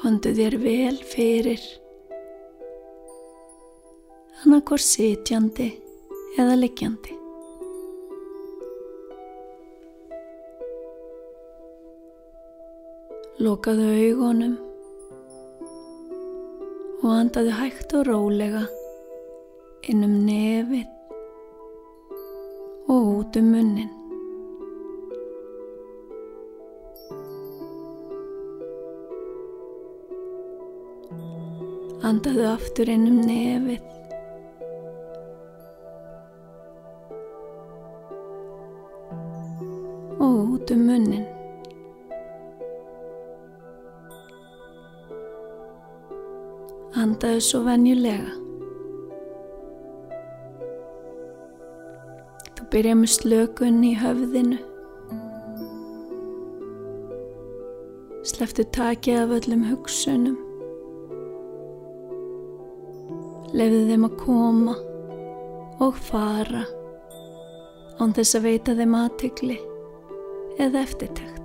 Kondu þér vel fyrir, annarkor sitjandi eða liggjandi. Lokaðu augunum og andaðu hægt og rólega inn um nefið og út um munnin. Andaðu aftur inn um nefið og út um munnin. Andaðu svo venjulega. Þú byrja með slökun í höfðinu. Sleftu takið af öllum hugsunum. Lefðu þeim að koma og fara án þess að veita þeim aðtegli eða eftirtækt.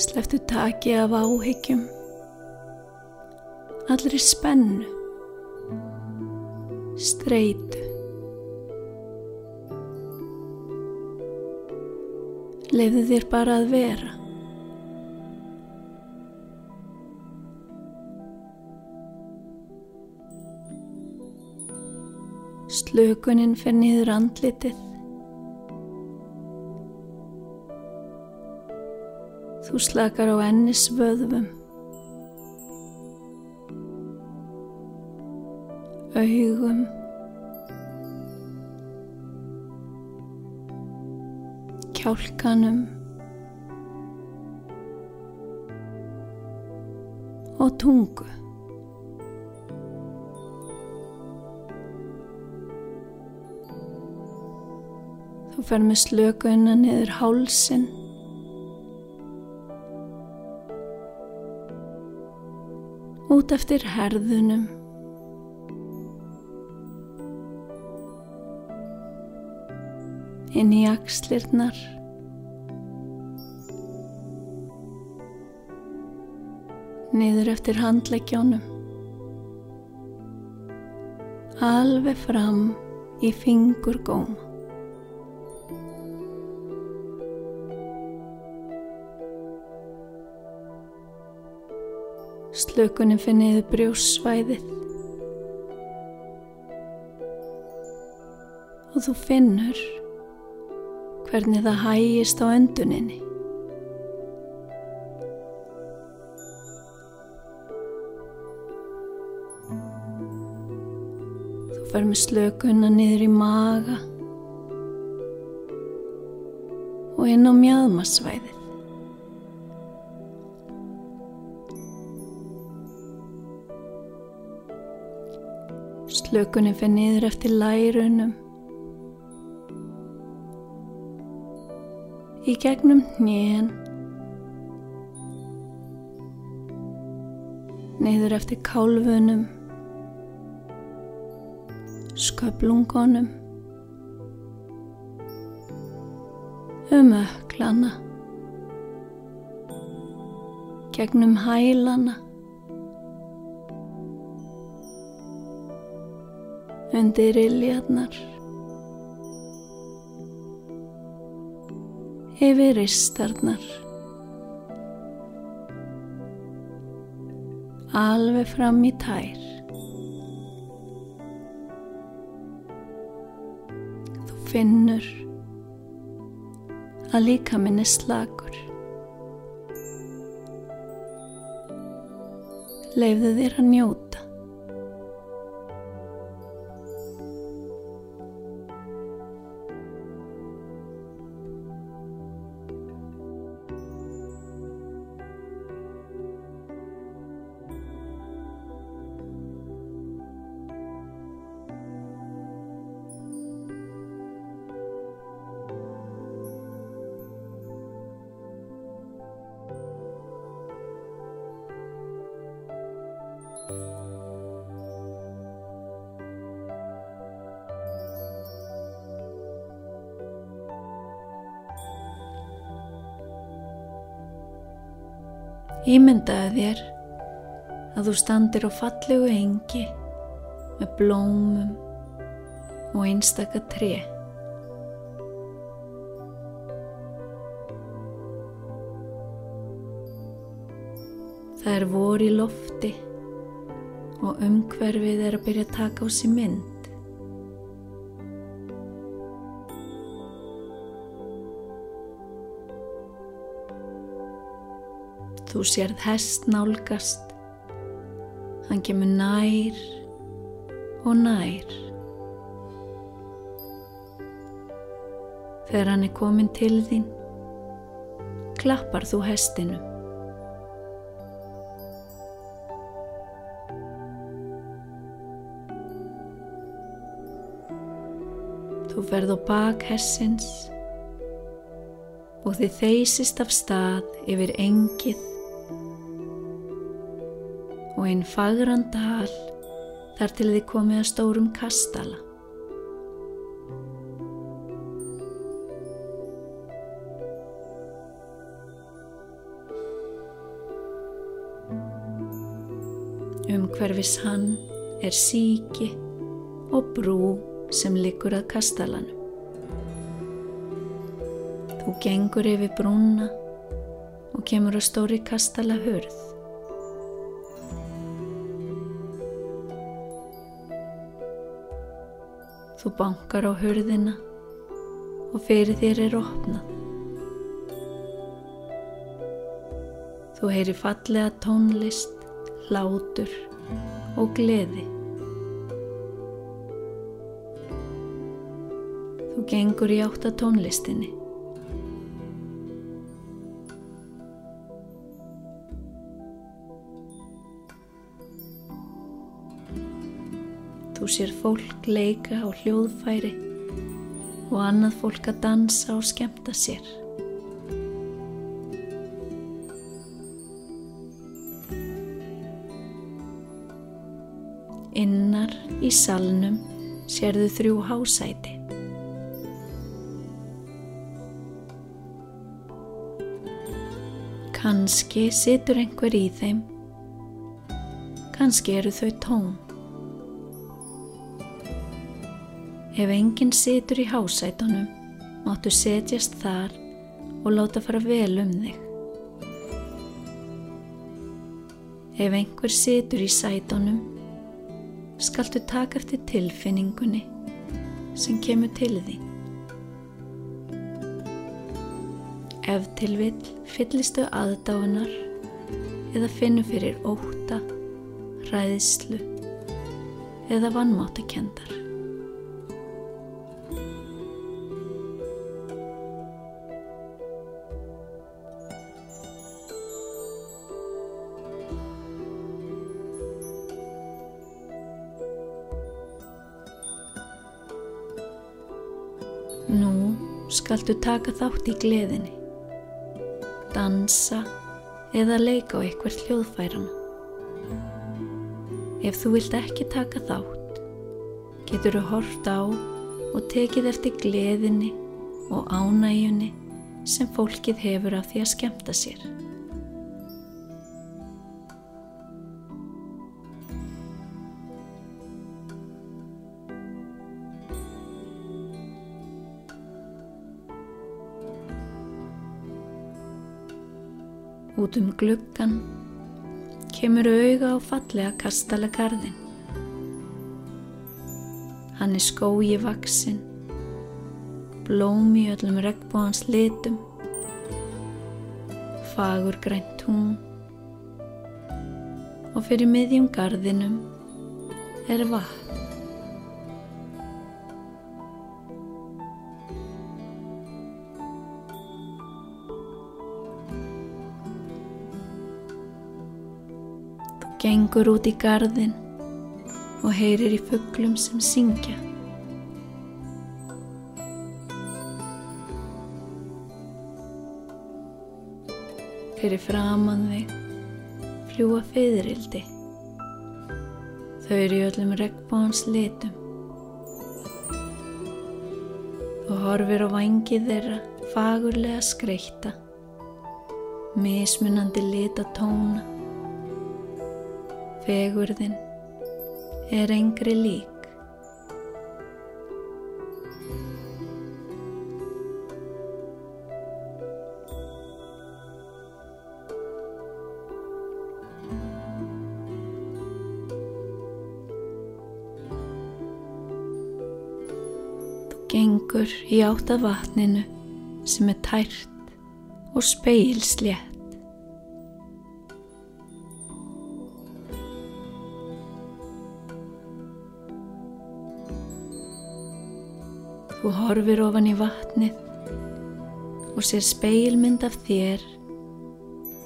Sleftu taki af áhyggjum, allri spennu, streitu. Leifðu þér bara að vera. Slökunin fer niður andlitið. Þú slakar á ennis vöðvum. Augum. Kjálkanum. Og tungu. Þú fer með slökunna niður hálsin. Út eftir herðunum. Inn í axlirnar. Niður eftir handleggjónum. Alveg fram í fingurgóma. Slökunin finniðu brjósvæðið og þú finnur hvernig það hægist á önduninni. Þú fer með slökunna niður í maga og inn á mjöðmasvæðið. Slökunin fyrir niður eftir lærunum. Í gegnum hnén. Niður eftir kálfunum. Sköplungunum. Um öklana. Gegnum hælana. undir iljarnar yfir ristarnar. Alveg fram í tær. Þú finnur að líka minni slagur leifðu þér að njóta Ímyndaði þér að þú standir á fallegu engi með blómum og einstakka tre. Það er vor í lofti og umhverfið er að byrja að taka á sér mynd. Þú sérð hest nálgast, hann kemur nær og nær. Þegar hann er komin til þín, klappar þú hestinu. Þú ferð á bak hessins og þið þeysist af stað yfir engið og einn fagran dal þar til þið komið að stórum kastala. Umhverfis hann er síki og brú sem liggur að kastalanum. Þú gengur yfir brúna og kemur á stóri kastala hörð. Þú bankar á hörðina og fyrir þér er opnað. Þú heyri fallega tónlist, hlátur og gleði. Þú gengur í átta tónlistinni. Sér fólk leika á hljóðfæri og annað fólk að dansa og skemta sér. Innar í salnum sérðu þrjú hásæti. Kanski situr einhver í þeim, kannski eru þau tóm. Ef enginn situr í hásætunum, máttu setjast þar og láta fara vel um þig. Ef einhver situr í sætunum, skaltu taka eftir tilfinningunni sem kemur til því. Ef til vill fyllistu aðdáðunar eða finnum fyrir óta, ræðislu eða vannmáttakendar. Skaltu taka þátt í gleðinni, dansa eða leika á eitthvað hljóðfærana. Ef þú vilt ekki taka þátt, getur þú hort á og tekið eftir gleðinni og ánægjunni sem fólkið hefur af því að skemta sér. Út um gluggan kemur auga á fallega kastala garðin. Hann er skói vaksinn, blóm í öllum regnbóðans litum, fagur grænt tún og fyrir miðjum garðinum er vatn. Gengur út í gardin og heyrir í fugglum sem syngja. Fyrir framann þig fljúa feðrildi. Þau eru í öllum regnbóðans litum. Þú horfir á vangið þeirra fagurlega skreita mismunandi lita tóna. Fegurðin er engri lík. gengur í átt að vatninu sem er tært og speilslétt. Þú horfir ofan í vatnið og sér speilmynd af þér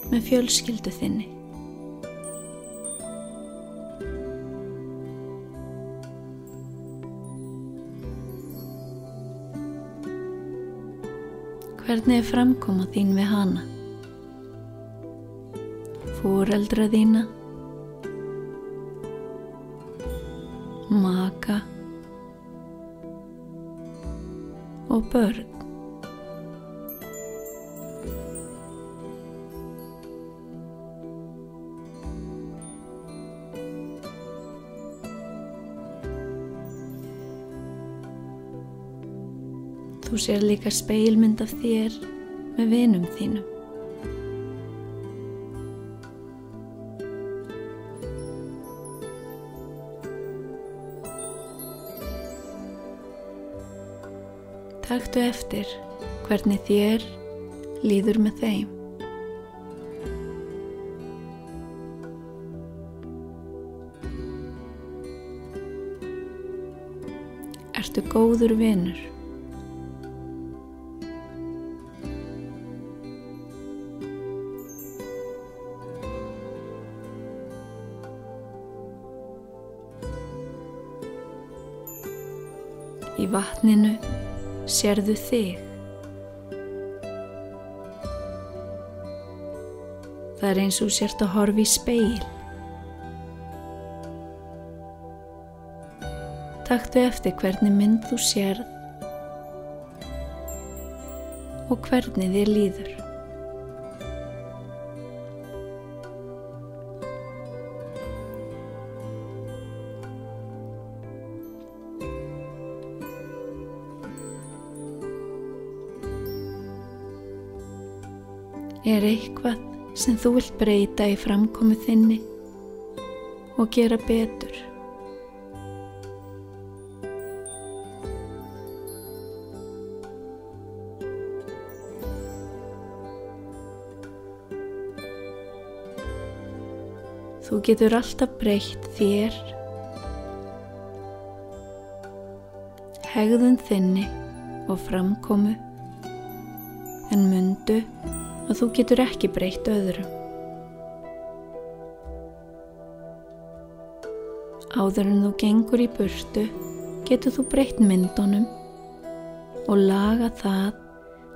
með fjölskyldu þinni. Hvernig er framkoma þín við hana? Fóreldra þína? Maka? Og börn? Þú sér líka speilmynd af þér með vinum þínum. Takktu eftir hvernig þér líður með þeim. Ertu góður vinur? Í vatninu sérðu þig. Það er eins og sért að horfi í speil. Takktu eftir hvernig mynd þú sérð og hvernig þér líður. Er eitthvað sem þú vilt breyta í framkomu þinni og gera betur? Þú getur alltaf breytt þér, hegðun þinni og framkomu en mundu að þú getur ekki breytt öðrum. Áður en þú gengur í burtu getur þú breytt myndunum og laga það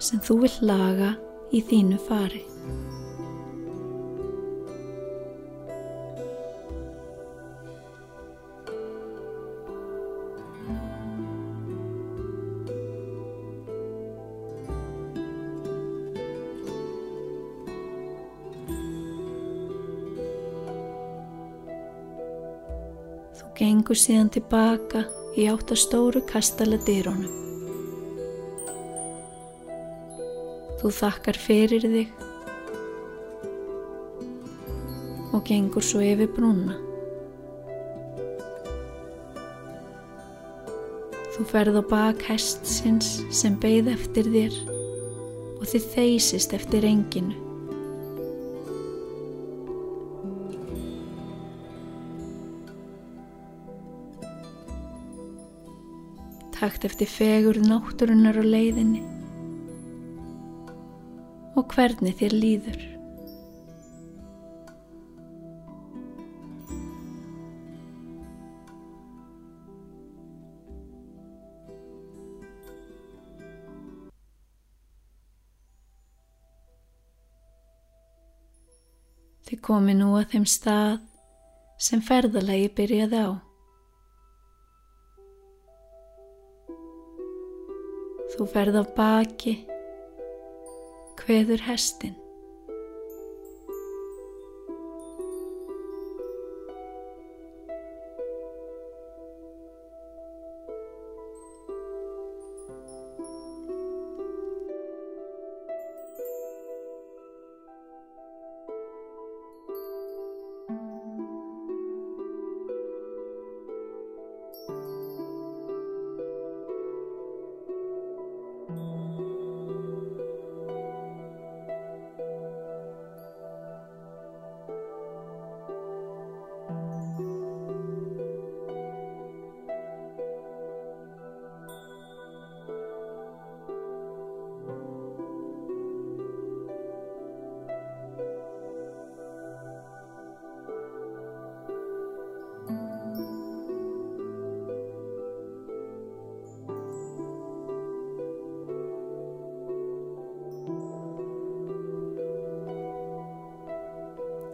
sem þú vill laga í þínu fari. Gengur síðan tilbaka í átt að stóru kastala dýrónum. Þú þakkar fyrir þig og gengur svo yfir brúna. Þú ferð á bak hestsins sem beigð eftir þér og þið þeysist eftir enginu. Takt eftir fegur náttúrunar á leiðinni og hvernig þér líður. Þið komi nú að þeim stað sem ferðalagi byrjaði á. Þú ferð á baki, hveður hestin.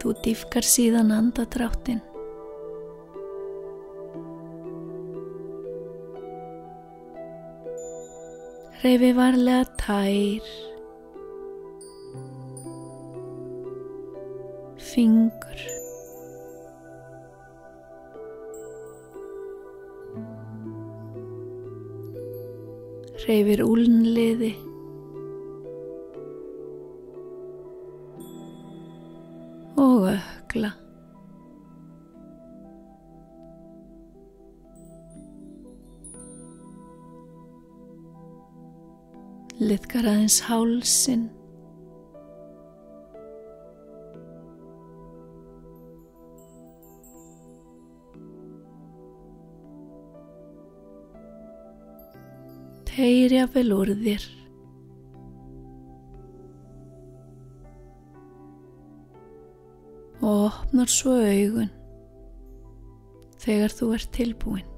Þú dýfkar síðan andadráttin. Reyfi varlega tær, fingur, reyfir úlnliði, og ökla. Liðkar aðeins hálsin. Teirja vel úr þér. Opnar svo augun þegar þú ert tilbúin.